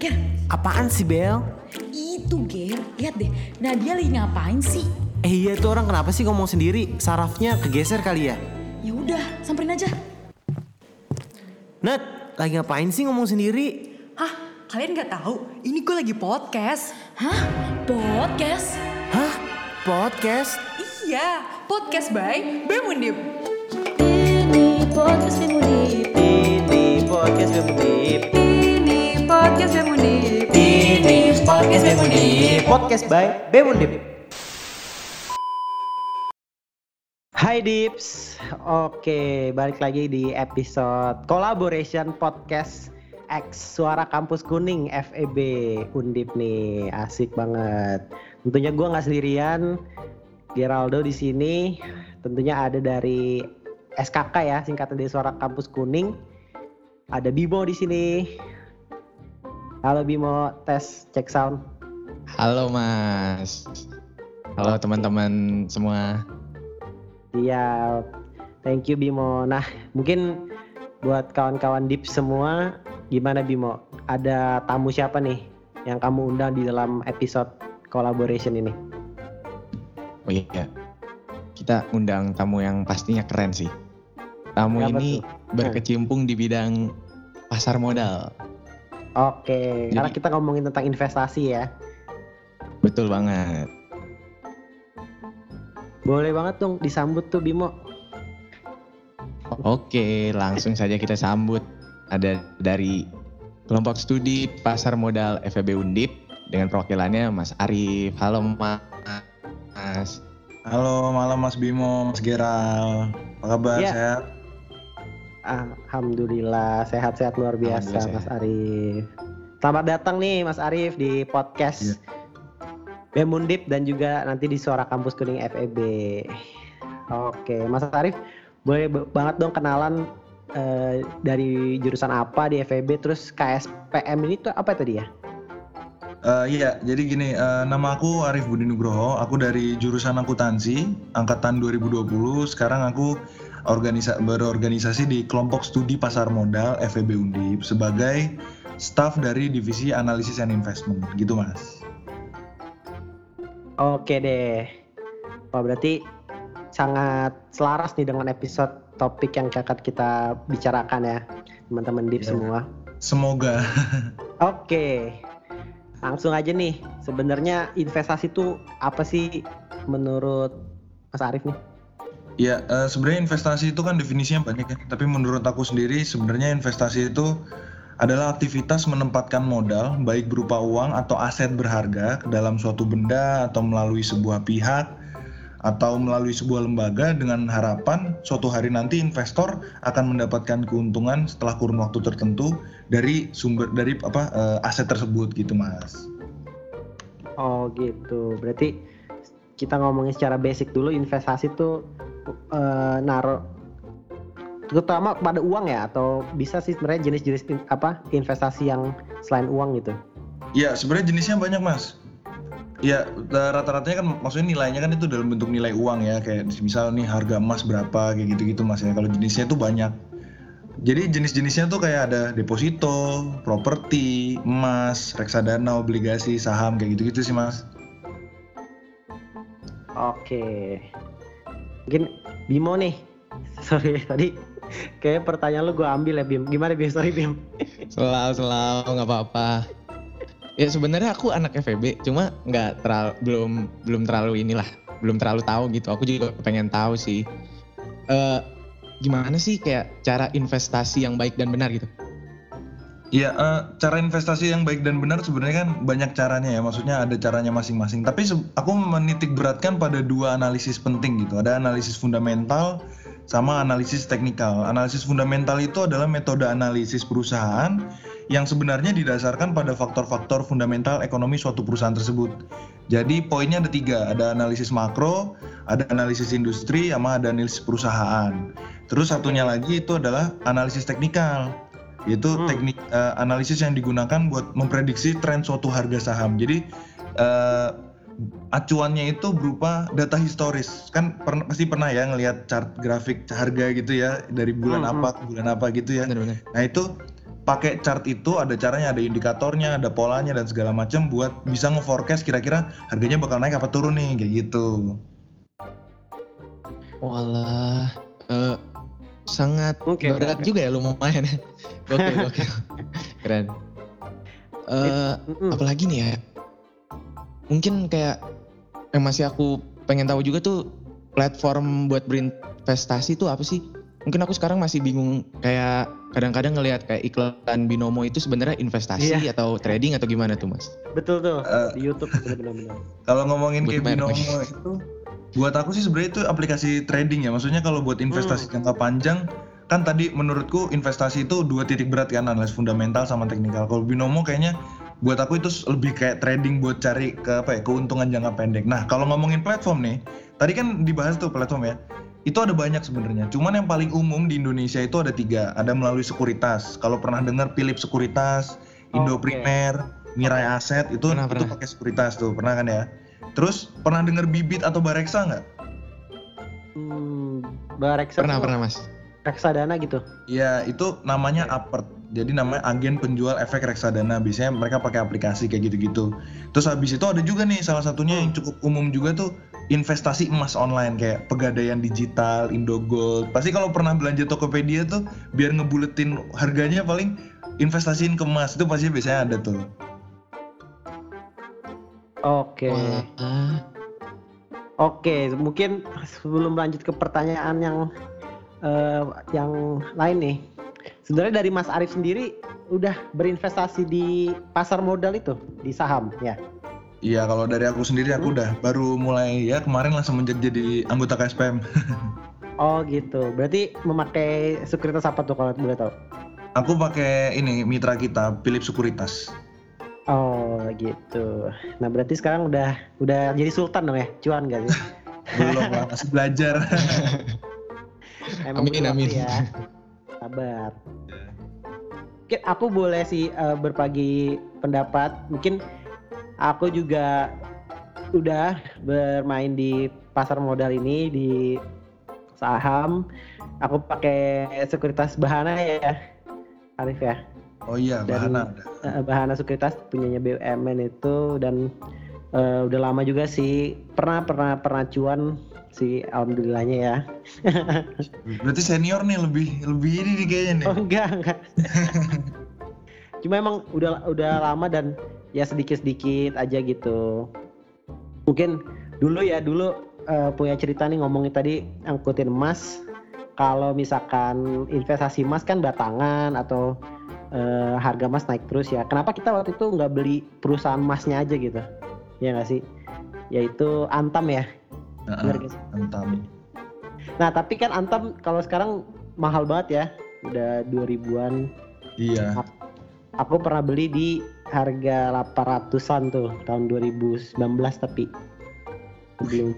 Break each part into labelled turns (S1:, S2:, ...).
S1: Ger.
S2: Apaan sih Bel?
S1: Itu Ger, lihat deh. Nadia lagi ngapain sih?
S2: Eh iya tuh orang kenapa sih ngomong sendiri? Sarafnya kegeser kali ya?
S1: Ya udah, samperin aja.
S2: Nat, lagi ngapain sih ngomong sendiri?
S3: Hah? Kalian nggak tahu? Ini gue lagi podcast.
S1: Hah? Podcast?
S2: Hah? Podcast?
S3: Iya, podcast by Bemundip.
S1: Ini podcast Bemundip.
S2: Ini podcast Bemundip.
S3: Podcast Bemundip.
S1: Ini podcast Bemundip.
S2: Podcast by Bemundip. Hai Dips, oke balik lagi di episode collaboration podcast X Suara Kampus Kuning FEB Undip nih, asik banget. Tentunya gue nggak sendirian, Geraldo di sini. Tentunya ada dari SKK ya, singkatan dari Suara Kampus Kuning. Ada Bimo di sini. Halo Bimo, tes cek sound.
S4: Halo Mas. Halo teman-teman semua.
S2: Iya, thank you Bimo. Nah, mungkin buat kawan-kawan Deep semua, gimana Bimo? Ada tamu siapa nih yang kamu undang di dalam episode collaboration ini?
S4: Oh iya. Kita undang tamu yang pastinya keren sih. Tamu
S2: Siapa
S4: ini
S2: tuh?
S4: berkecimpung di bidang pasar modal.
S2: Oke,
S4: Jadi-
S2: karena kita ngomongin tentang investasi ya.
S4: Betul banget.
S2: Boleh banget dong disambut tuh Bimo.
S4: Oke, langsung saja kita sambut. Ada dari kelompok studi pasar modal FEB Undip dengan perwakilannya Mas Arif. Halo Mas.
S5: Halo malam Mas Bimo, Mas Geral. Apa kabar?
S2: Iya.
S5: Sehat?
S2: Alhamdulillah sehat-sehat luar biasa
S4: Alhamdulillah
S2: Mas Arif. Selamat datang nih Mas Arif di podcast Bemundip dan juga nanti di Suara Kampus Kuning FEB. Oke, Mas Arif boleh banget dong kenalan eh, dari jurusan apa di FEB terus KSPM ini tuh apa tadi ya?
S5: Eh, iya, jadi gini, eh, nama aku Arif Budi Nugroho. Aku dari jurusan akuntansi, angkatan 2020. Sekarang aku organisa berorganisasi di kelompok studi pasar modal FEB Undip sebagai staff dari divisi analisis and investment, gitu mas.
S2: Oke deh. Wah berarti sangat selaras nih dengan episode topik yang akan kita bicarakan ya teman-teman Deep
S5: Iya.
S2: semua.
S5: Semoga.
S2: Oke, langsung aja nih. Sebenarnya investasi itu apa sih menurut Mas Arief nih?
S5: Ya, eh, sebenarnya investasi itu kan definisinya banyak ya. Tapi menurut aku sendiri sebenarnya investasi itu adalah aktivitas menempatkan modal baik berupa uang atau aset berharga ke dalam suatu benda atau melalui sebuah pihak atau melalui sebuah lembaga dengan harapan suatu hari nanti investor akan mendapatkan keuntungan setelah kurun waktu tertentu dari sumber dari apa eh, aset tersebut gitu, Mas.
S2: Oh gitu. Berarti kita ngomongin secara basic dulu investasi tuh eh, naruh terutama pada uang ya atau bisa sih sebenarnya jenis-jenis in- apa investasi yang selain uang gitu.
S5: Ya, sebenarnya jenisnya banyak, Mas. Ya, eh, rata-ratanya kan maksudnya nilainya kan itu dalam bentuk nilai uang ya, kayak misal nih harga emas berapa kayak gitu-gitu Mas ya. Kalau jenisnya itu banyak. Jadi jenis-jenisnya tuh kayak ada deposito, properti, emas, reksadana, obligasi, saham kayak gitu-gitu sih, Mas.
S2: Oke. Mungkin Bimo nih. Sorry tadi kayak pertanyaan lu gue ambil ya Bim. Gimana Bim? Sorry Bim.
S4: Selalu selalu nggak apa-apa. Ya sebenarnya aku anak FEB, cuma nggak terlalu belum belum terlalu inilah, belum terlalu tahu gitu. Aku juga pengen tahu sih. eh gimana sih kayak cara investasi yang baik dan benar gitu?
S5: Iya, eh, cara investasi yang baik dan benar sebenarnya kan banyak caranya ya. Maksudnya ada caranya masing-masing. Tapi aku menitik beratkan pada dua analisis penting gitu. Ada analisis fundamental sama analisis teknikal. Analisis fundamental itu adalah metode analisis perusahaan yang sebenarnya didasarkan pada faktor-faktor fundamental ekonomi suatu perusahaan tersebut. Jadi poinnya ada tiga, ada analisis makro, ada analisis industri, sama ada analisis perusahaan. Terus satunya lagi itu adalah analisis teknikal yaitu
S2: Hmm.
S5: teknik eh, analisis yang digunakan buat memprediksi tren suatu harga saham. Jadi eh, acuannya itu berupa data historis. Kan pern- pasti pernah ya ngelihat chart grafik harga gitu ya dari bulan
S2: Hmm,
S5: apa ke bulan apa gitu ya.
S4: Benar-benar.
S5: Nah itu pakai chart itu ada caranya, ada indikatornya, ada polanya dan segala macam buat bisa nge-forecast kira-kira harganya bakal naik apa turun nih kayak gitu.
S4: Walah, eh, sangat
S2: Oke,
S4: berat
S2: oke.
S4: juga ya lumayan. Oke, oke. Keren. Eh,
S2: Mm-mm.
S4: apalagi nih ya? Mungkin kayak yang masih aku pengen tahu juga tuh platform buat berinvestasi tuh apa sih? Mungkin aku sekarang masih bingung kayak kadang-kadang ngelihat kayak iklan binomo itu sebenarnya investasi
S2: Iya.
S4: atau trading atau gimana tuh mas?
S2: Betul tuh
S5: Eh.
S2: di YouTube benar-benar.
S5: Kalau ngomongin kayak binomo itu, buat aku sih sebenarnya itu aplikasi trading ya. Maksudnya kalau buat investasi
S2: Hmm.
S5: jangka panjang, kan tadi menurutku investasi itu dua titik berat kan, analisis fundamental sama teknikal. Kalau binomo kayaknya buat aku itu lebih kayak trading buat cari ke apa ya keuntungan jangka pendek. Nah kalau ngomongin platform nih, tadi kan dibahas tuh platform ya. Itu ada banyak sebenarnya. Cuman yang paling umum di Indonesia itu ada tiga. Ada melalui sekuritas. Kalau pernah dengar Philip Sekuritas, Indo
S2: Oke.
S5: Primer, Mirai Aset itu
S4: Pernah,
S5: itu pakai sekuritas tuh, pernah kan ya? Terus pernah dengar Bibit atau Bareksa nggak?
S2: Hmm, Bareksa
S4: Pernah pernah mas?
S2: reksadana gitu.
S5: Ya itu namanya Apert. Jadi namanya agen penjual efek reksadana. Biasanya mereka pakai aplikasi kayak gitu-gitu. Terus habis itu ada juga nih salah satunya yang cukup umum juga tuh investasi emas online kayak pegadaian digital, Indogold. Pasti kalau pernah belanja Tokopedia tuh biar ngebuletin harganya paling investasiin ke emas itu pasti biasanya ada tuh.
S2: Oke.
S4: Walah.
S2: Oke, mungkin sebelum lanjut ke pertanyaan yang eh, yang lain nih. Sebenarnya dari Mas Arief sendiri udah berinvestasi di pasar modal itu, di saham ya.
S5: Iya kalau dari aku sendiri aku udah baru mulai ya kemarin lah semenjak jadi anggota KSPM.
S2: Oh gitu. Berarti memakai sekuritas apa tuh kalau boleh tahu?
S5: Aku pakai ini mitra kita Philip Sekuritas.
S2: Oh gitu. Nah berarti sekarang udah udah jadi sultan dong ya, cuan gak sih?
S5: Belum lah masih belajar.
S2: Emang
S4: Amin, amin.
S2: Ya. Sabar. Mungkin aku boleh sih eh, berbagi pendapat. Mungkin aku juga udah bermain di pasar modal ini di saham. Aku pakai sekuritas Bahana ya, Arif ya.
S5: Oh iya,
S2: Dan-
S5: Bahana.
S2: Eh, Bahana Sekuritas punyanya BUMN itu dan eh, udah lama juga sih pernah pernah pernah cuan sih alhamdulillahnya ya.
S5: Berarti senior nih lebih lebih ini nih kayaknya nih.
S2: Oh enggak enggak. Cuma emang udah udah lama dan ya sedikit-sedikit aja gitu. Mungkin dulu ya dulu eh, punya cerita nih ngomongin tadi angkutin emas. Kalau misalkan investasi emas kan batangan atau eh, harga emas naik terus ya. Kenapa kita waktu itu nggak beli perusahaan emasnya aja gitu? Ya nggak sih? Yaitu Antam ya.
S5: Nah,
S2: nggak sih?
S5: Antam.
S2: Nah tapi kan Antam kalau sekarang mahal banget ya. Udah 2000-an
S5: Iya.
S2: Aku pernah beli di harga 800-an tuh tahun 2019 tapi belum.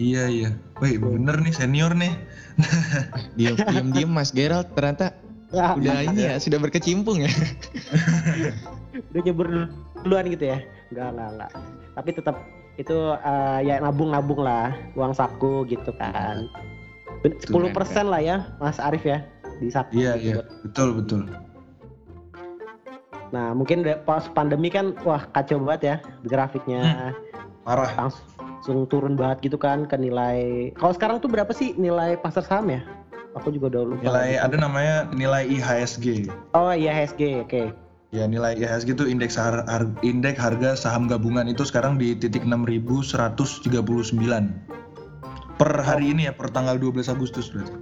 S5: Iya iya. Wih bener nih senior nih.
S4: Diam diam diam Mas Gerald ternyata
S2: Ya,
S4: udah ini ya sudah berkecimpung ya.
S2: udah nyebur duluan gitu ya? Enggak enggak enggak. Tapi tetap itu eh, ya nabung-nabung lah uang saku gitu kan. Ben- 10% lah ya Mas Arif ya di saku.
S5: Iya
S2: gitu.
S5: iya. Betul betul.
S2: Nah mungkin pas pandemi kan wah kacau banget ya grafiknya
S5: Parah.
S2: langsung turun banget gitu kan ke nilai. Kalau sekarang tuh berapa sih nilai pasar saham ya? Aku juga udah lupa.
S5: Nilai ada namanya nilai IHSG.
S2: Oh iya HSG, oke.
S5: Ya nilai IHSG itu indeks har- har- indeks harga saham gabungan itu sekarang di titik 6139 per hari ini ya per tanggal 12 Agustus berarti.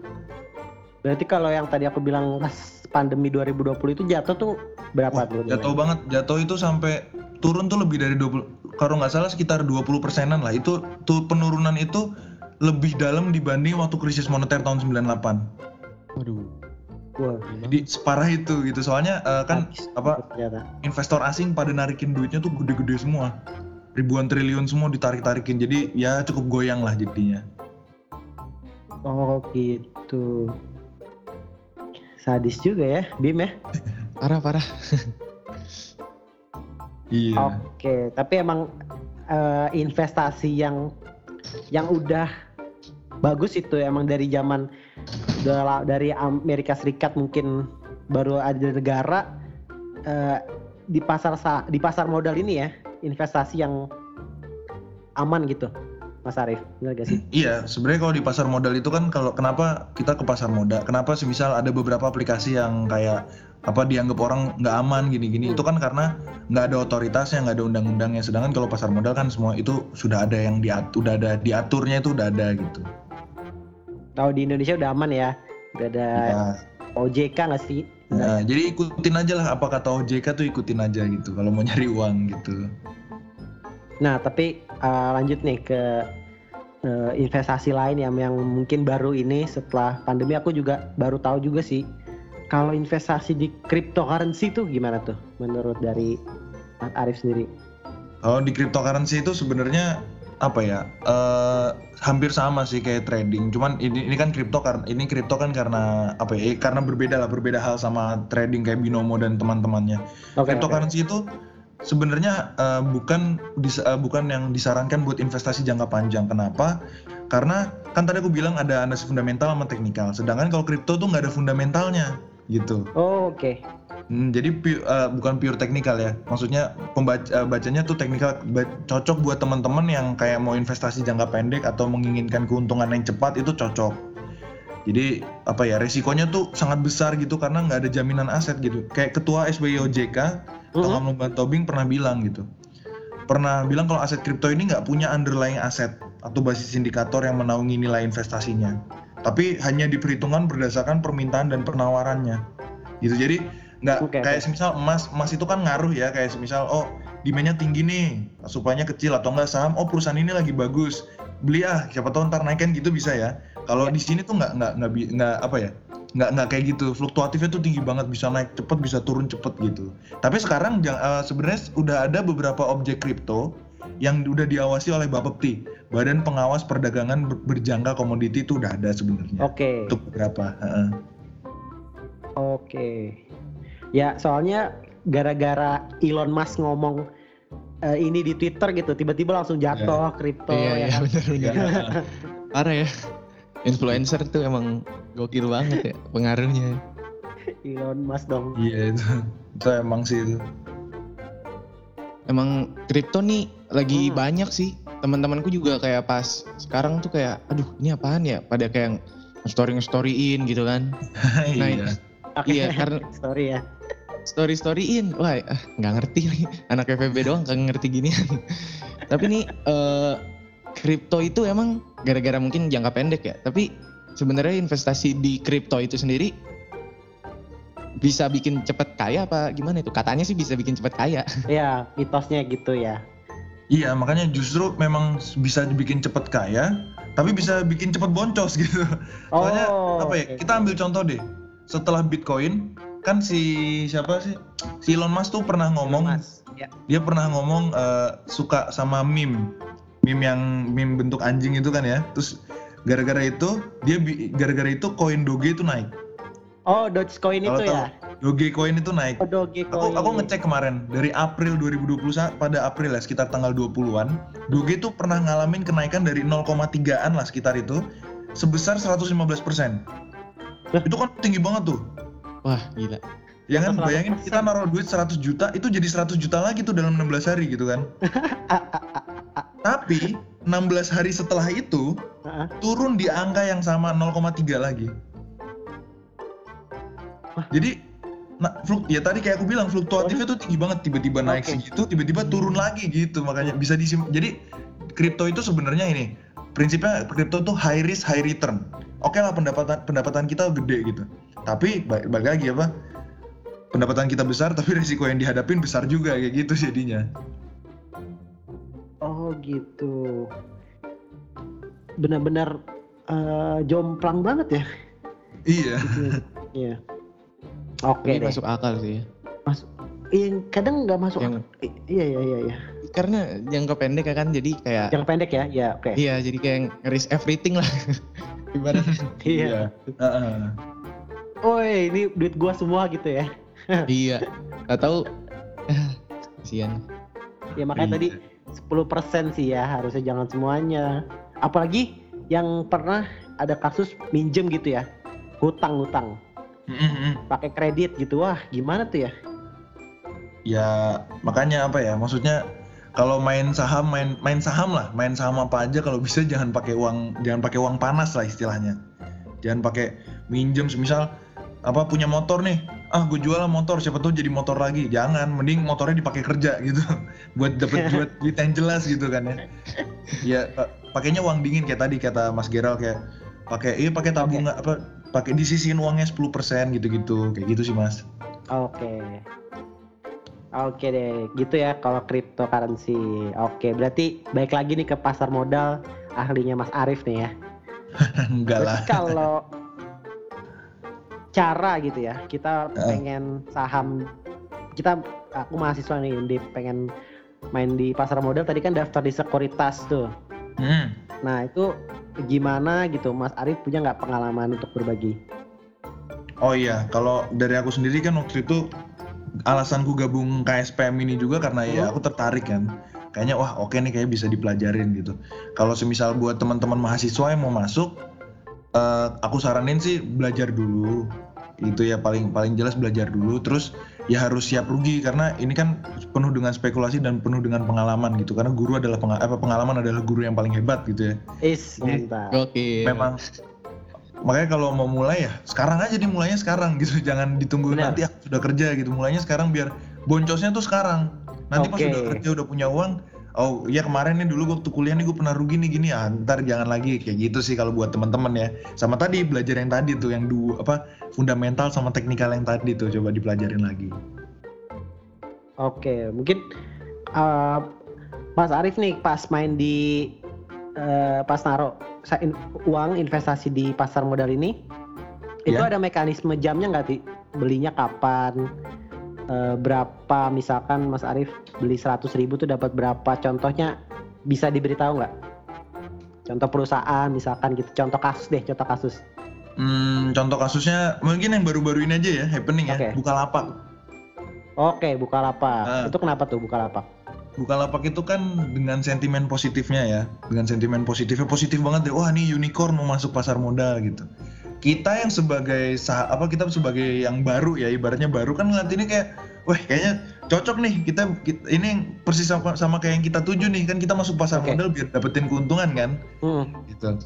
S2: Berarti kalau yang tadi aku bilang pas pandemi 2020 itu jatuh tuh berapa
S5: Wah,
S2: tuh?
S5: jatuh banget, jatuh itu sampai turun tuh lebih dari 20 kalau nggak salah sekitar 20 persenan lah. Itu tuh penurunan itu lebih dalam dibanding waktu krisis moneter tahun 98.
S4: Waduh.
S2: Wah,
S5: Jadi separah itu gitu. Soalnya eh, kan
S2: habis
S5: apa
S2: ternyata.
S5: investor asing pada narikin duitnya tuh gede-gede semua. Ribuan triliun semua ditarik-tarikin. Jadi ya cukup goyang lah jadinya.
S2: Oh gitu. Sadis juga ya, Bim ya.
S4: Parah parah.
S5: Iya.
S2: Oke, tapi emang eh, investasi yang yang udah bagus itu emang dari zaman dari Amerika Serikat mungkin baru ada negara eh, di pasar sa- di pasar modal ini ya investasi yang aman gitu, Mas Arief, benar gak sih?
S5: Iya, sebenarnya kalau di pasar modal itu kan kalau kenapa kita ke pasar modal? Kenapa semisal ada beberapa aplikasi yang kayak apa dianggap orang nggak aman gini-gini?
S2: Hmm.
S5: Itu kan karena nggak ada otoritasnya, nggak ada undang-undangnya. Sedangkan kalau pasar modal kan semua itu sudah ada yang diatur, udah ada diaturnya itu udah ada gitu.
S2: Tahu di Indonesia udah aman ya, udah ada
S5: Ya,
S2: OJK nggak sih?
S5: nah, jadi ikutin aja lah apa kata OJK tuh ikutin aja gitu. Kalau mau nyari uang gitu.
S2: Nah, tapi uh, lanjut nih ke uh, investasi lain yang yang mungkin baru ini setelah pandemi aku juga baru tahu juga sih. Kalau investasi di cryptocurrency tuh gimana tuh menurut dari Mas Arif sendiri?
S5: Kalau di cryptocurrency itu sebenarnya apa ya? eh hampir sama sih kayak trading. Cuman ini ini kan kripto karena ini kripto kan karena apa ya? eh, Karena berbeda lah, berbeda hal sama trading kayak binomo dan teman-temannya.
S2: Oke.
S5: cryptocurrency itu sebenarnya eh, bukan dis- eh, bukan yang disarankan buat investasi jangka panjang. Kenapa? Karena kan tadi aku bilang ada analisis fundamental sama teknikal. Sedangkan kalau kripto tuh nggak ada fundamentalnya gitu.
S2: Oh, oke.
S5: Hmm, jadi pu- eh, bukan pure teknikal ya. Maksudnya pembaca eh, bacanya tuh teknikal cocok buat teman-teman yang kayak mau investasi jangka pendek atau menginginkan keuntungan yang cepat itu cocok. Jadi apa ya resikonya tuh sangat besar gitu karena nggak ada jaminan aset gitu. Kayak ketua SBY OJK
S2: Mhm.
S5: Tongam Lumban Tobing pernah bilang gitu. Pernah bilang kalau aset kripto ini nggak punya underlying aset atau basis indikator yang menaungi nilai investasinya. Tapi hanya diperhitungkan berdasarkan permintaan dan penawarannya. Gitu. Jadi nggak
S2: Oke,
S5: kayak semisal emas, emas itu kan ngaruh ya kayak semisal oh demandnya tinggi nih, supaya kecil atau enggak saham, oh perusahaan ini lagi bagus, beli ah, siapa tahu ntar naikkan gitu bisa ya. Kalau
S2: Ya.
S5: di sini tuh nggak nggak nggak nggak apa ya, nggak nggak kayak gitu fluktuatifnya tuh tinggi banget bisa naik cepet bisa turun cepet gitu tapi sekarang eh, sebenarnya udah ada beberapa objek kripto yang udah diawasi oleh Bapepti Badan Pengawas Perdagangan Ber- Berjangka Komoditi itu udah ada sebenarnya
S2: Oke.
S5: untuk beberapa heeh.
S2: Oke. Ya, soalnya gara-gara Elon Musk ngomong eh, ini di Twitter gitu, tiba-tiba langsung jatuh kripto
S4: iya,
S2: ya
S4: iya
S2: kan?
S4: bener bener.
S5: Ya.
S4: Parah ya. Influencer tuh emang gokil banget ya pengaruhnya.
S2: Elon Musk dong.
S5: iya itu itu emang sih itu
S4: Emang kripto nih lagi
S2: Hmm.
S4: banyak sih. Teman-temanku juga kayak pas sekarang tuh kayak aduh ini apaan ya? Pada kayak story storyin gitu kan. Nah,
S5: iya
S2: Oke.
S4: Iya, karena-
S2: Sorry ya.
S4: story storyin wah ah, nggak ngerti lagi anak FVB doang kagak ngerti gini tapi nih eh, kripto itu emang gara-gara mungkin jangka pendek ya tapi sebenarnya investasi di kripto itu sendiri bisa bikin cepet kaya apa gimana itu katanya sih bisa bikin cepet kaya
S2: Ya, mitosnya gitu ya.
S5: iya makanya justru memang bisa dibikin cepet kaya tapi bisa bikin cepet boncos gitu Soalnya
S2: Oh,
S5: apa ya?
S2: oke.
S5: Kita ambil contoh deh. Setelah Bitcoin kan si siapa sih? Si Elon Musk tuh pernah ngomong
S2: Mas. Ya.
S5: dia pernah ngomong eh, suka sama meme. Meme yang meme bentuk anjing itu kan ya. Terus gara-gara itu dia gara-gara itu koin Doge itu naik.
S2: Oh, Dogecoin
S5: Kalau
S2: itu
S5: tahu,
S2: ya.
S5: Doge coin itu naik.
S2: Oh, Dogecoin.
S5: Aku aku ngecek kemarin dari April 2021 pada April ya sekitar tanggal 20-an, Doge itu pernah ngalamin kenaikan dari 0,3-an lah sekitar itu sebesar 115%.
S2: Lah.
S5: Itu kan tinggi banget tuh.
S4: wah gila
S5: Ya kan
S2: 100%.
S5: bayangin kita naruh duit 100 juta itu jadi 100 juta lagi tuh dalam 16 hari gitu kan. Tapi 16 hari setelah itu turun di angka yang sama 0,3 lagi.
S2: Wah.
S5: Jadi nah, fluk, ya tadi kayak aku bilang fluktuatifnya tuh tinggi banget tiba-tiba naik
S2: Oke.
S5: segitu tiba-tiba turun lagi gitu makanya bisa disim jadi kripto itu sebenarnya ini prinsipnya kripto tuh high risk high return oke lah pendapatan pendapatan kita gede gitu tapi ba- balik lagi apa pendapatan kita besar tapi risiko yang dihadapin besar juga kayak gitu jadinya
S2: Oh, gitu. Benar-benar eh, jomplang banget ya.
S5: iya
S2: Iya. Oke
S4: ini
S2: deh.
S4: masuk akal sih ya.
S2: Iya, kadang nggak masuk.
S4: yang
S2: Iya, iya, iya, iya.
S4: karena jangka pendek ya kan jadi kayak
S2: Yang pendek ya, ya, oke.
S4: iya jadi kayak risk everything lah ibaratnya
S2: Iya.
S5: Heeh.
S2: Woi, ini duit gua semua gitu ya.
S4: iya nggak tahu ah, kasihan
S2: Ya makanya
S5: Iya.
S2: tadi 10% sih ya, harusnya jangan semuanya. Apalagi yang pernah ada kasus minjem gitu ya. Hutang-hutang.
S5: Mm-mm.
S2: pakai kredit gitu. Wah, gimana tuh ya?
S5: Ya makanya apa ya? Maksudnya kalau main saham main main saham lah, main saham apa aja kalau bisa jangan pakai uang jangan pakai uang panas lah istilahnya. Jangan pakai minjem semisal apa punya motor nih. Ah gue jual lah motor siapa tahu jadi motor lagi. Jangan mending motornya dipakai kerja gitu. Buat dapet buat duit yang jelas gitu kan ya. Ya pa- pakainya uang dingin kayak tadi kata Mas Geral kayak pakai iya pakai tabungan apa pakai disisihin uangnya 10% gitu-gitu. Kayak gitu sih Mas.
S2: Oke. Oke deh, gitu ya kalau cryptocurrency. Oke, berarti baik lagi nih ke pasar modal ahlinya Mas Arief nih ya.
S5: enggak lah
S2: kalau cara gitu ya, kita pengen saham, kita aku mahasiswa nih Undip pengen main di pasar modal tadi kan daftar di sekuritas tuh.
S5: Hmm.
S2: Nah itu gimana gitu Mas Arief punya nggak pengalaman untuk berbagi?
S5: Oh iya, kalau dari aku sendiri kan waktu itu alasanku gabung KSPM ini juga karena ya aku tertarik kan. Kayaknya wah oke nih kayak bisa dipelajarin gitu. Kalau semisal buat teman-teman mahasiswa yang mau masuk, eh, aku saranin sih belajar dulu. Itu ya paling paling jelas belajar dulu. Terus ya harus siap rugi karena ini kan penuh dengan spekulasi dan penuh dengan pengalaman gitu. Karena guru adalah penga- apa, pengalaman adalah guru yang paling hebat gitu ya.
S2: Is
S5: memang makanya kalau mau mulai ya sekarang aja dimulainya sekarang gitu. Jangan ditunggu
S2: Benar.
S5: nanti aku sudah kerja gitu. Mulainya sekarang biar boncosnya tuh sekarang. Nanti pas
S2: Oke.
S5: udah kerja udah punya uang oh iya kemarin nih dulu waktu kuliah nih gue pernah rugi nih gini. Ya ntar jangan lagi. Kayak gitu sih kalau buat teman-teman ya. Sama tadi belajar yang tadi tuh yang dua apa fundamental sama teknikal yang tadi tuh. Coba dipelajarin lagi.
S2: Oke, mungkin uh, Mas Arief nih pas main di uh, pas naruh sa- in- uang investasi di pasar modal ini, itu
S5: Ya.
S2: ada mekanisme jamnya nggak sih? Belinya kapan? Uh, berapa misalkan Mas Arief beli 100 ribu tuh dapat berapa? Contohnya bisa diberitahu nggak? Contoh perusahaan misalkan gitu. Contoh kasus deh, contoh kasus.
S5: hmm, contoh kasusnya mungkin yang baru-baru ini aja ya happening ya
S2: Oke.
S5: Bukalapak
S2: Oke, Bukalapak.
S5: Ah.
S2: Itu kenapa tuh Bukalapak?
S5: Bukalapak itu kan dengan sentimen positifnya ya, dengan sentimen positifnya positif banget deh. Wah ini unicorn mau masuk pasar modal gitu. Kita yang sebagai sah- apa kita sebagai yang baru ya ibaratnya baru kan ngeliat ini kayak, wah kayaknya cocok nih kita, kita ini persis sama, sama kayak yang kita tuju nih kan kita masuk pasar
S2: Oke.
S5: modal biar dapetin keuntungan kan
S2: Hmm.
S5: gitu.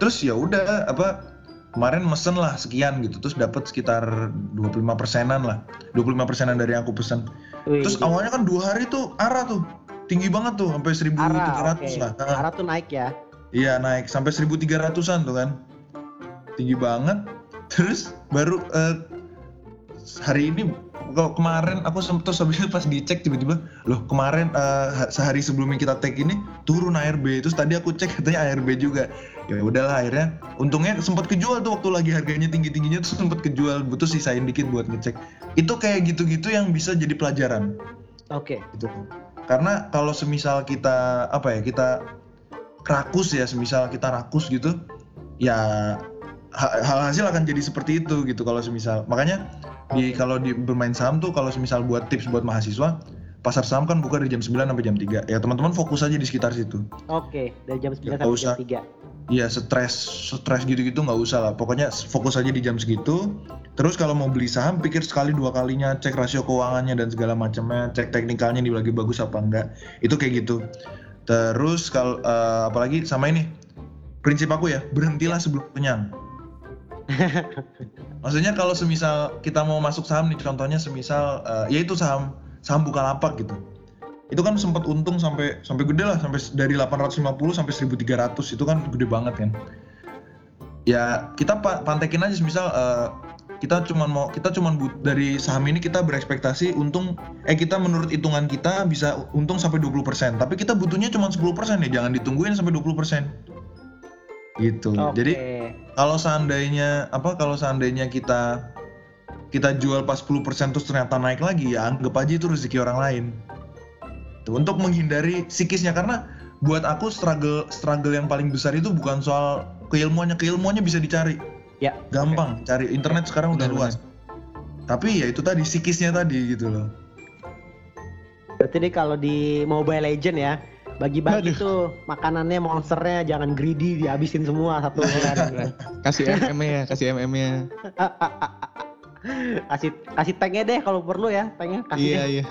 S5: Terus ya udah apa kemarin mesen lah sekian gitu terus dapat sekitar 25 persenan lah 25 persenan dari yang aku pesen
S2: Wih,
S5: Terus
S2: gila.
S5: awalnya kan dua hari tuh arah tuh tinggi banget tuh sampai 1300
S2: Arah, oke.
S5: lah. Ah,
S2: Arah tuh naik ya.
S5: Iya naik sampai 1300-an tuh kan. Tinggi banget. Terus baru eh, hari ini kalau kemarin aku terus habis itu pas dicek tiba-tiba loh kemarin ha- sehari sebelumnya kita tag ini turun ARB terus tadi aku cek katanya ARB juga. Ya udahlah akhirnya untungnya sempat kejual tuh waktu lagi harganya tinggi-tingginya tuh sempat kejual butuh sisain dikit buat ngecek. Itu kayak gitu-gitu yang bisa jadi pelajaran.
S2: Oke.
S5: gitu. Karena kalau semisal kita apa ya kita rakus ya semisal kita rakus gitu ya ha- hal hasil akan jadi seperti itu gitu kalau semisal. Makanya di kalau di bermain saham tuh kalau semisal buat tips buat mahasiswa pasar saham kan buka dari jam 9 sampai jam 3 ya teman-teman fokus aja di sekitar situ.
S2: Oke, dari jam 9
S5: Ya,
S2: sampai
S5: nggak
S2: jam
S5: usah.
S2: 3.
S5: Iya stres stres gitu-gitu nggak usah lah. Pokoknya fokus aja di jam segitu. Terus kalau mau beli saham pikir sekali dua kalinya cek rasio keuangannya dan segala macamnya cek teknikalnya nih lagi bagus apa enggak. Itu kayak gitu. Terus kalau eh, apalagi sama ini. Prinsip aku ya berhentilah sebelum kenyang maksudnya kalau semisal kita mau masuk saham nih contohnya semisal eh, ya itu saham saham bukalapak gitu. Itu kan sempat untung sampai sampai gede lah sampai dari 850 sampai 1300 itu kan gede banget kan. Ya kita pa- pantekin aja misal eh, kita cuman mau kita cuman but, dari saham ini kita berekspektasi untung eh kita menurut hitungan kita bisa untung sampai 20% tapi kita butuhnya cuma 10% ya jangan ditungguin sampai 20% gitu.
S2: Oke.
S5: jadi kalau seandainya apa kalau seandainya kita kita jual pas 10% terus ternyata naik lagi ya anggap aja itu rezeki orang lain. Tuh, untuk menghindari psikisnya. Karena buat aku struggle struggle yang paling besar itu bukan soal keilmuannya. Keilmuannya bisa dicari.
S2: Ya,
S5: gampang cari internet sekarang udah
S4: Benar,
S5: luas. tapi ya itu tadi psikisnya tadi gitu loh.
S2: Berarti nih kalau di Mobile Legend ya, bagi-bagi tuh makanannya monsternya jangan greedy dihabisin semua satu orang.
S4: Kasih MM-nya ya, kasih MM-nya.
S2: kasih kasih tanknya deh kalau perlu ya tanknya kasih
S4: Iya
S2: deh.
S4: iya.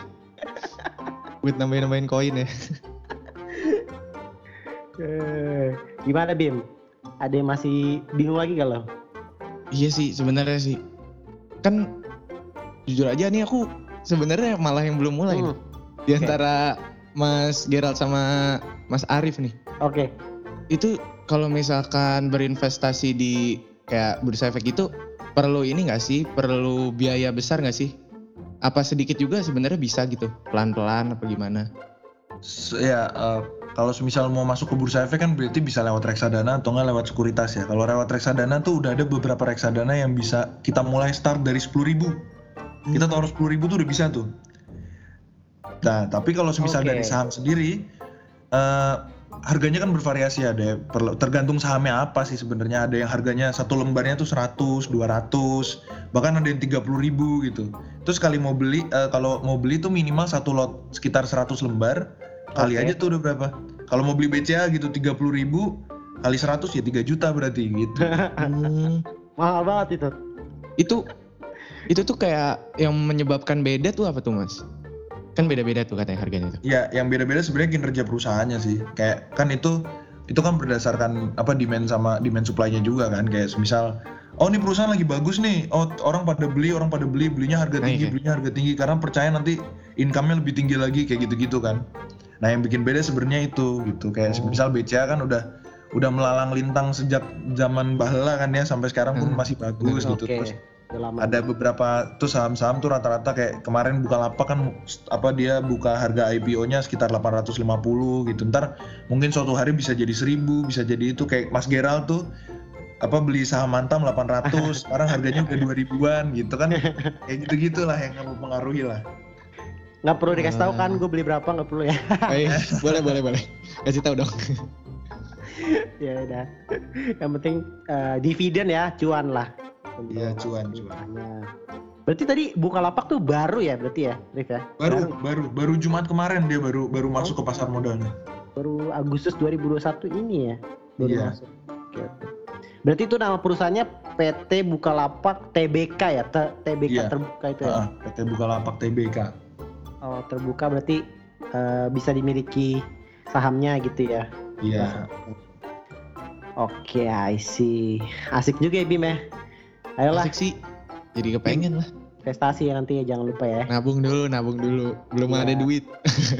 S4: Buat nambahin-nambahin koin ya.
S2: Eh, gimana Bim ada yang masih bingung lagi kalau
S4: Iya sih sebenarnya sih. Kan jujur aja nih aku sebenarnya malah yang belum mulai
S2: Hmm,
S4: nih. Di antara Mas Gerald sama Mas Arif nih.
S2: oke
S4: Itu kalau misalkan berinvestasi di kayak bursa efek itu perlu ini nggak sih? Perlu biaya besar nggak sih? Apa sedikit juga sebenarnya bisa gitu? Pelan-pelan apa gimana?
S5: S- ya eh, kalau misal mau masuk ke bursa efek kan berarti bisa lewat reksadana atau nggak lewat sekuritas ya. Kalau lewat reksadana tuh udah ada beberapa reksadana yang bisa kita mulai start dari 10.000 ribu. Kita taruh 10.000 ribu tuh udah bisa tuh. Nah tapi kalau misal
S2: Oke.
S5: dari saham sendiri eh harganya kan bervariasi ada ya. Tergantung sahamnya apa sih sebenarnya ada yang harganya satu lembarnya tuh 100, 200, bahkan ada yang 30.000 ribu gitu. Terus kali mau beli eh, kalau mau beli tuh minimal satu lot sekitar 100 lembar kali
S2: Oke.
S5: aja tuh udah berapa. Kalau mau beli BCA gitu 30.000 ribu kali 100 ya 3 juta berarti gitu.
S4: Hmm,
S2: mahal banget itu
S4: itu itu tuh kayak yang menyebabkan beda tuh apa tuh Mas? Kan beda-beda tuh katanya harganya tuh.
S5: Ya, yang beda-beda sebenarnya kinerja perusahaannya sih. Kayak kan itu itu kan berdasarkan apa demand sama demand supply-nya juga kan. Kayak misal oh ini perusahaan lagi bagus nih. Oh, orang pada beli, orang pada beli, belinya harga
S4: Nah,
S5: tinggi,
S4: iya.
S5: belinya harga tinggi karena percaya nanti income-nya lebih tinggi lagi kayak gitu-gitu kan. Nah, yang bikin beda sebenarnya itu gitu. Kayak
S4: Oh.
S5: misal BCA kan udah udah melalang lintang sejak zaman bahla kan ya sampai sekarang pun
S4: Hmm.
S5: masih bagus gitu.
S2: oke
S5: Terus
S2: lama
S5: ada beberapa tuh saham-saham tuh rata-rata kayak kemarin buka lapak kan apa dia buka harga IPO-nya sekitar 850 gitu. Ntar mungkin suatu hari bisa jadi 1000, bisa jadi itu kayak Mas Gerald tuh apa beli saham Antam 800, sekarang harganya udah 2000-an gitu kan. Kayak gitu-gitulah yang mempengaruhi lah.
S2: nggak perlu dikasih tahu kan
S4: Ah.
S2: gue beli berapa nggak perlu ya
S4: Eh, boleh boleh boleh. Kasih tahu dong.
S2: ya udah yang penting eh, dividen ya cuan lah
S5: Iya, cuan, cuan.
S2: Nah, berarti tadi buka lapak tuh baru ya berarti ya Rif ya
S5: Baru baru baru Jumat kemarin dia baru baru masuk ke pasar modalnya.
S2: baru Agustus 2021 ini ya baru
S5: Iya.
S2: masuk oke oke berarti itu nama perusahaannya PT Bukalapak TBK ya T- TBK
S5: Iya.
S2: terbuka itu ya
S5: Heeh, PT Bukalapak TBK.
S2: oh terbuka berarti eh, bisa dimiliki sahamnya gitu ya
S5: Iya.
S2: Oke, I see. Asik juga ya Bim ya. Ayolah,
S4: Asik sih. Jadi kepengen lah.
S2: investasi ya nanti ya jangan lupa ya.
S4: Nabung dulu, nabung dulu. Belum
S2: Iya.
S4: ada duit.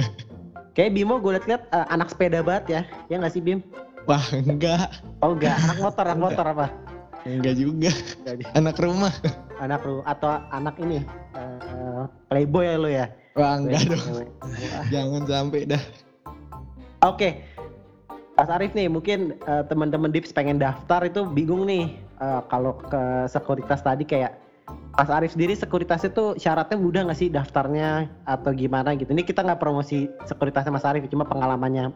S2: Kayak Bimo gue liat-liat eh, anak sepeda banget ya. Ya nggak sih Bim?
S4: Wah, enggak.
S2: Oh enggak, anak motor, anak motor apa?
S4: Enggak juga. Anak rumah.
S2: anak lu atau anak ini eh, playboy ya lo ya?
S4: Wah, enggak dong.
S2: Wah.
S4: Jangan sampai dah.
S2: Oke, Mas Arif nih mungkin eh, teman-teman Dips pengen daftar itu bingung nih eh, kalau ke sekuritas tadi kayak Mas Arif sendiri sekuritas itu syaratnya mudah nggak sih daftarnya atau gimana gitu? Ini kita nggak promosi sekuritasnya Mas Arif, cuma pengalamannya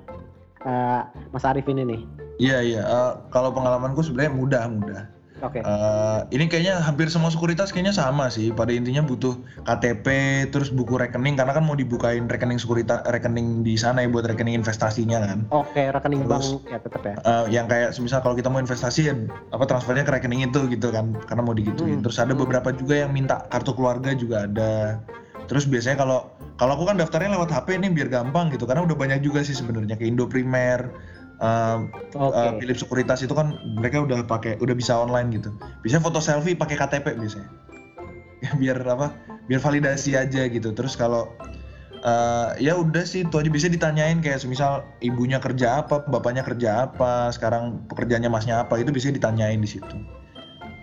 S2: eh, Mas Arif ini nih.
S5: Iya iya. Eh, kalau pengalamanku sebenarnya mudah mudah.
S2: Oke.
S5: Eh, ini kayaknya hampir semua sekuritas kayaknya sama sih. Pada intinya butuh KTP, terus buku rekening karena kan mau dibukain rekening sekuritas, rekening di sana ya buat rekening investasinya kan.
S2: Oke, rekening
S5: Terus-
S2: bank ya tetap ya.
S5: Eh, yang kayak semisal kalau kita mau investasi ya apa transfernya ke rekening itu gitu kan, karena mau digituin.
S2: Hmm.
S5: Terus ada beberapa juga yang minta kartu keluarga juga ada. Terus biasanya kalau kalau aku kan daftarnya lewat HP nih biar gampang gitu, karena udah banyak juga sih sebenarnya ke Indo Primer. Eh,
S2: Oke.
S5: uh, Philip Sekuritas itu kan mereka udah pakai udah bisa online gitu. Biasanya foto selfie pakai KTP biasanya. Ya, biar apa? Biar validasi aja gitu. Terus kalau uh, ya udah sih itu aja bisa ditanyain kayak semisal ibunya kerja apa, bapaknya kerja apa, sekarang pekerjaannya masnya apa itu bisa ditanyain di situ.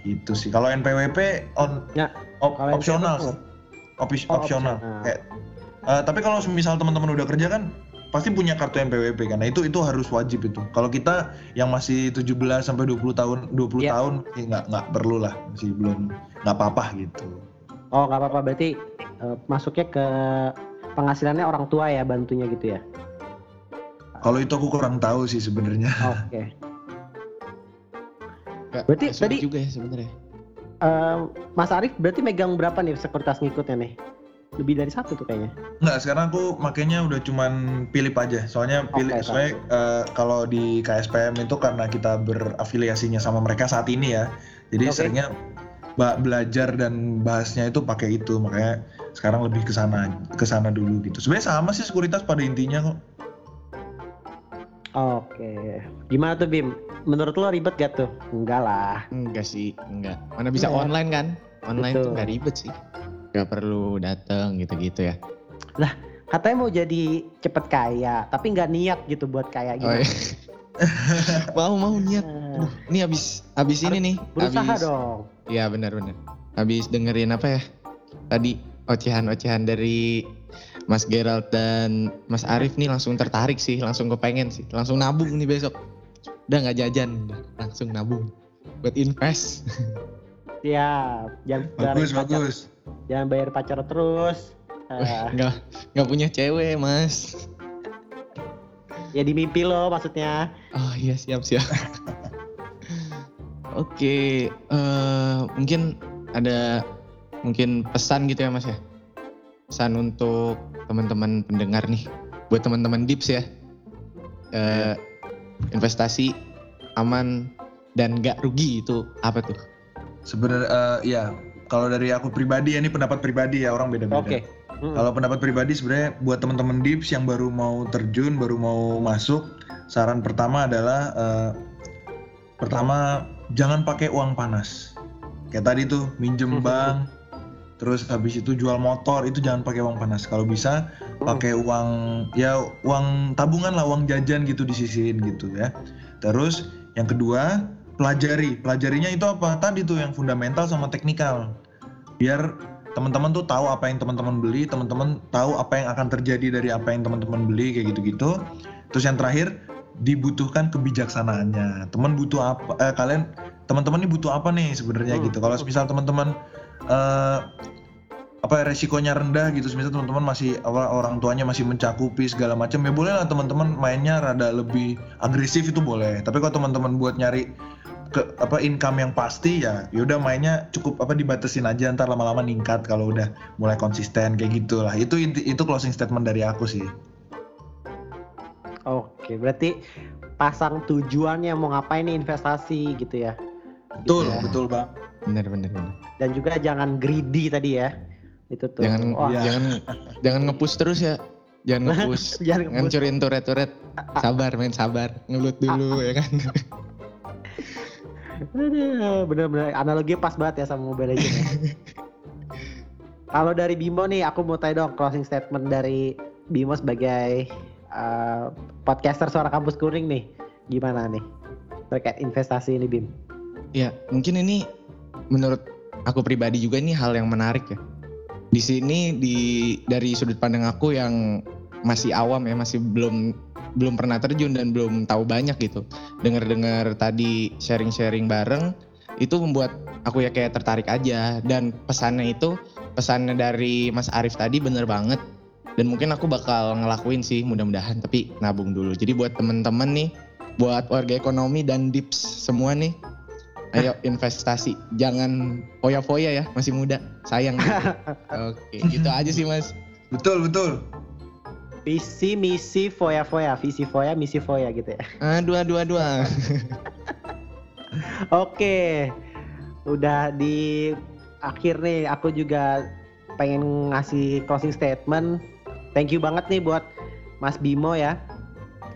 S5: Gitu sih. Kalau NPWP on
S2: Ya,
S5: op- opsional. Opis-
S2: Oh,
S5: opsional.
S2: opsional.
S5: Kayak, uh, tapi kalau misal teman-teman udah kerja kan pasti punya kartu NPWP kan. Nah, itu itu harus wajib itu. Kalau kita yang masih 17 sampai 20 tahun 20
S2: Iya.
S5: tahun ya nggak nggak perlu lah, masih belum nggak apa-apa gitu.
S2: Oh nggak apa-apa berarti eh, masuknya ke penghasilannya orang tua ya bantunya gitu ya.
S5: Kalau itu aku kurang tahu sih sebenarnya.
S2: Oke.
S4: Nggak-
S2: Berarti tadi-
S4: juga ya sebenarnya.
S2: Eh, Mas Arif berarti megang berapa nih sekuritas ngikutnya nih? Lebih dari satu tuh kayaknya.
S5: Nggak, sekarang aku makanya udah cuman Philip aja. Soalnya Philip
S2: Oke,
S5: soalnya eh, kalau di KSPM itu karena kita berafiliasinya sama mereka saat ini ya. Jadi
S2: Oke.
S5: seringnya ba- belajar dan bahasnya itu pakai itu makanya sekarang lebih ke sana ke sana dulu gitu. Sebenarnya sama sih sekuritas pada intinya kok.
S2: Oke. Gimana tuh Bim? Menurut lo ribet gak tuh? Enggak lah.
S4: Enggak sih, enggak. Mana bisa
S2: Enggak.
S4: online kan? Online
S2: Betul.
S4: tuh nggak ribet sih. Gak perlu datang gitu-gitu ya.
S2: Katanya mau jadi cepet kaya, tapi nggak niat gitu buat kaya
S4: Oh,
S2: gimana?
S4: iya. mau mau niat.
S2: Eh,
S4: Aduh, ini habis habis ini nih.
S2: berusaha
S4: habis,
S2: dong.
S4: Iya benar-benar. Habis dengerin apa ya? Tadi ocehan-ocehan dari Mas Gerald dan Mas Arif nih langsung tertarik sih, langsung kepengen sih, langsung nabung nih besok. Udah nggak jajan, udah langsung nabung buat invest.
S2: Ya, jangan
S5: Bagus
S2: bayar pacar,
S5: bagus.
S2: jangan bayar pacar terus. Eh,
S4: Nggak nggak punya cewek mas.
S2: ya di mimpi lo maksudnya.
S4: Oh iya siap siap. Oke, eh, mungkin ada mungkin pesan gitu ya mas ya. Pesan untuk teman-teman pendengar nih, buat teman-teman Dips ya. Eh, investasi aman dan gak rugi itu apa tuh?
S5: Sebenarnya eh, ya kalau dari aku pribadi ya ini pendapat pribadi ya orang beda-beda.
S2: Oke. Mm.
S5: Kalau pendapat pribadi sebenarnya buat teman-teman dips yang baru mau terjun, baru mau masuk, saran pertama adalah eh, pertama jangan pakai uang panas. Kayak tadi tuh minjem bank, terus habis itu jual motor itu jangan pakai uang panas. Kalau bisa pakai uang ya uang tabungan lah, uang jajan gitu disisihin gitu ya. Terus yang kedua pelajari, pelajarinya itu apa? Tadi tuh yang fundamental sama teknikal. Biar teman-teman tuh tahu apa yang teman-teman beli, teman-teman tahu apa yang akan terjadi dari apa yang teman-teman beli kayak gitu-gitu. Terus yang terakhir dibutuhkan kebijaksanaannya. Teman butuh apa? Eh, kalian teman-teman ini butuh apa nih sebenarnya
S2: Hmm.
S5: gitu. Kalau misal teman-teman eh, apa ya, resikonya rendah gitu, misal teman-teman masih orang tuanya masih mencakupi segala macam ya boleh lah teman-teman mainnya rada lebih agresif itu boleh. Tapi kalau teman-teman buat nyari ke apa income yang pasti ya yaudah mainnya cukup apa dibatasin aja ntar lama-lama ningkat kalau udah mulai konsisten kayak gitulah itu inti itu closing statement dari aku sih
S2: Oke, berarti pasang tujuannya mau ngapain nih investasi gitu ya.
S5: betul
S4: Ya.
S5: betul bang
S4: Bener bener bener.
S2: Dan juga jangan greedy tadi ya. Itu tuh.
S4: Jangan
S2: Wah,
S5: iya.
S4: jangan jangan ngepush terus ya. Jangan ngepush.
S2: jangan ngebut.
S4: ngancurin turet-turet. Sabar main sabar. Ngelut dulu ya kan.
S2: Bener-bener analogi pas banget ya sama Mobile Legends. ya. Kalau dari Bimo nih, aku mau tanya dong closing statement dari Bimo sebagai eh, podcaster suara kampus kuning nih. Gimana nih terkait investasi ini Bim?
S4: Ya, mungkin ini menurut aku pribadi juga ini hal yang menarik ya. Di sini di dari sudut pandang aku yang masih awam ya, masih belum belum pernah terjun dan belum tahu banyak gitu. Dengar-dengar tadi sharing-sharing bareng itu membuat aku ya kayak tertarik aja dan pesannya itu pesannya dari Mas Arif tadi bener banget dan mungkin aku bakal ngelakuin sih mudah-mudahan tapi nabung dulu. Jadi buat temen-temen nih, buat warga ekonomi dan dips semua nih Ayo investasi, jangan foya-foya ya, masih muda, sayang. gitu. Oke, gitu aja sih mas.
S5: betul betul
S2: Visi misi foya foya, visi foya misi foya gitu ya.
S4: Aduh, aduh, aduh. ah.
S2: Oke, udah di akhir nih aku juga pengen ngasih closing statement. Thank you banget nih buat Mas Bimo ya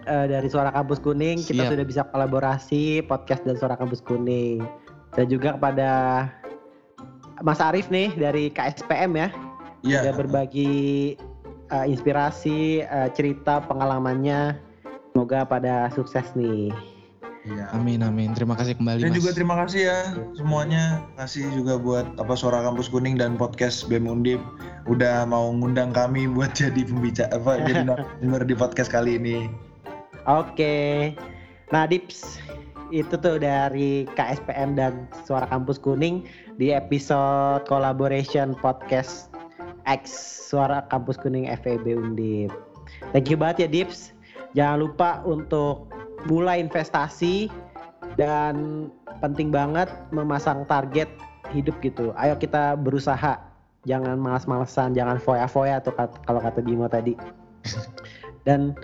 S2: Eh, dari Suara Kampus Kuning. Kita
S4: Siap.
S2: sudah bisa kolaborasi podcast dan Suara Kampus Kuning. Dan juga kepada Mas Arif nih dari KSPM ya,
S5: Iya.
S2: udah berbagi eh, inspirasi, eh, cerita pengalamannya. Semoga pada sukses nih.
S5: Iya.
S4: Amin, amin. Terima kasih kembali
S5: Dan
S4: mas.
S5: juga terima kasih ya semuanya. Kasih juga buat apa Suara Kampus Kuning dan podcast BEM Undip udah mau ngundang kami buat jadi pembicara apa jadi narasumber di podcast kali ini.
S2: Oke. Nah, Dips itu tuh dari KSPM dan Suara Kampus Kuning di episode collaboration podcast X Suara Kampus Kuning FEB Undip. Thank you banget ya Dips. Jangan lupa untuk mulai investasi dan penting banget memasang target hidup gitu. Ayo kita berusaha. Jangan malas-malesan, jangan foya-foya kat- kalau kata Bimo tadi. Dan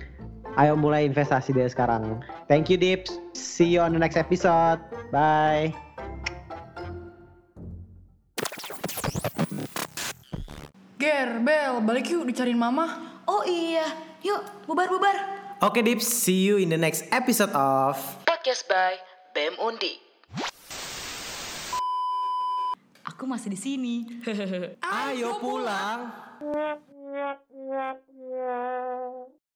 S2: ayo mulai investasi dari sekarang. Thank you Dips. See you on the next episode. Bye.
S3: Ger, Bel, balik yuk dicariin mama.
S1: Oh iya, yuk bubar-bubar.
S6: Oke Dips, see you in the next episode of
S1: Podcast by BEM Undi. Aku masih di sini.
S6: Ayo pulang.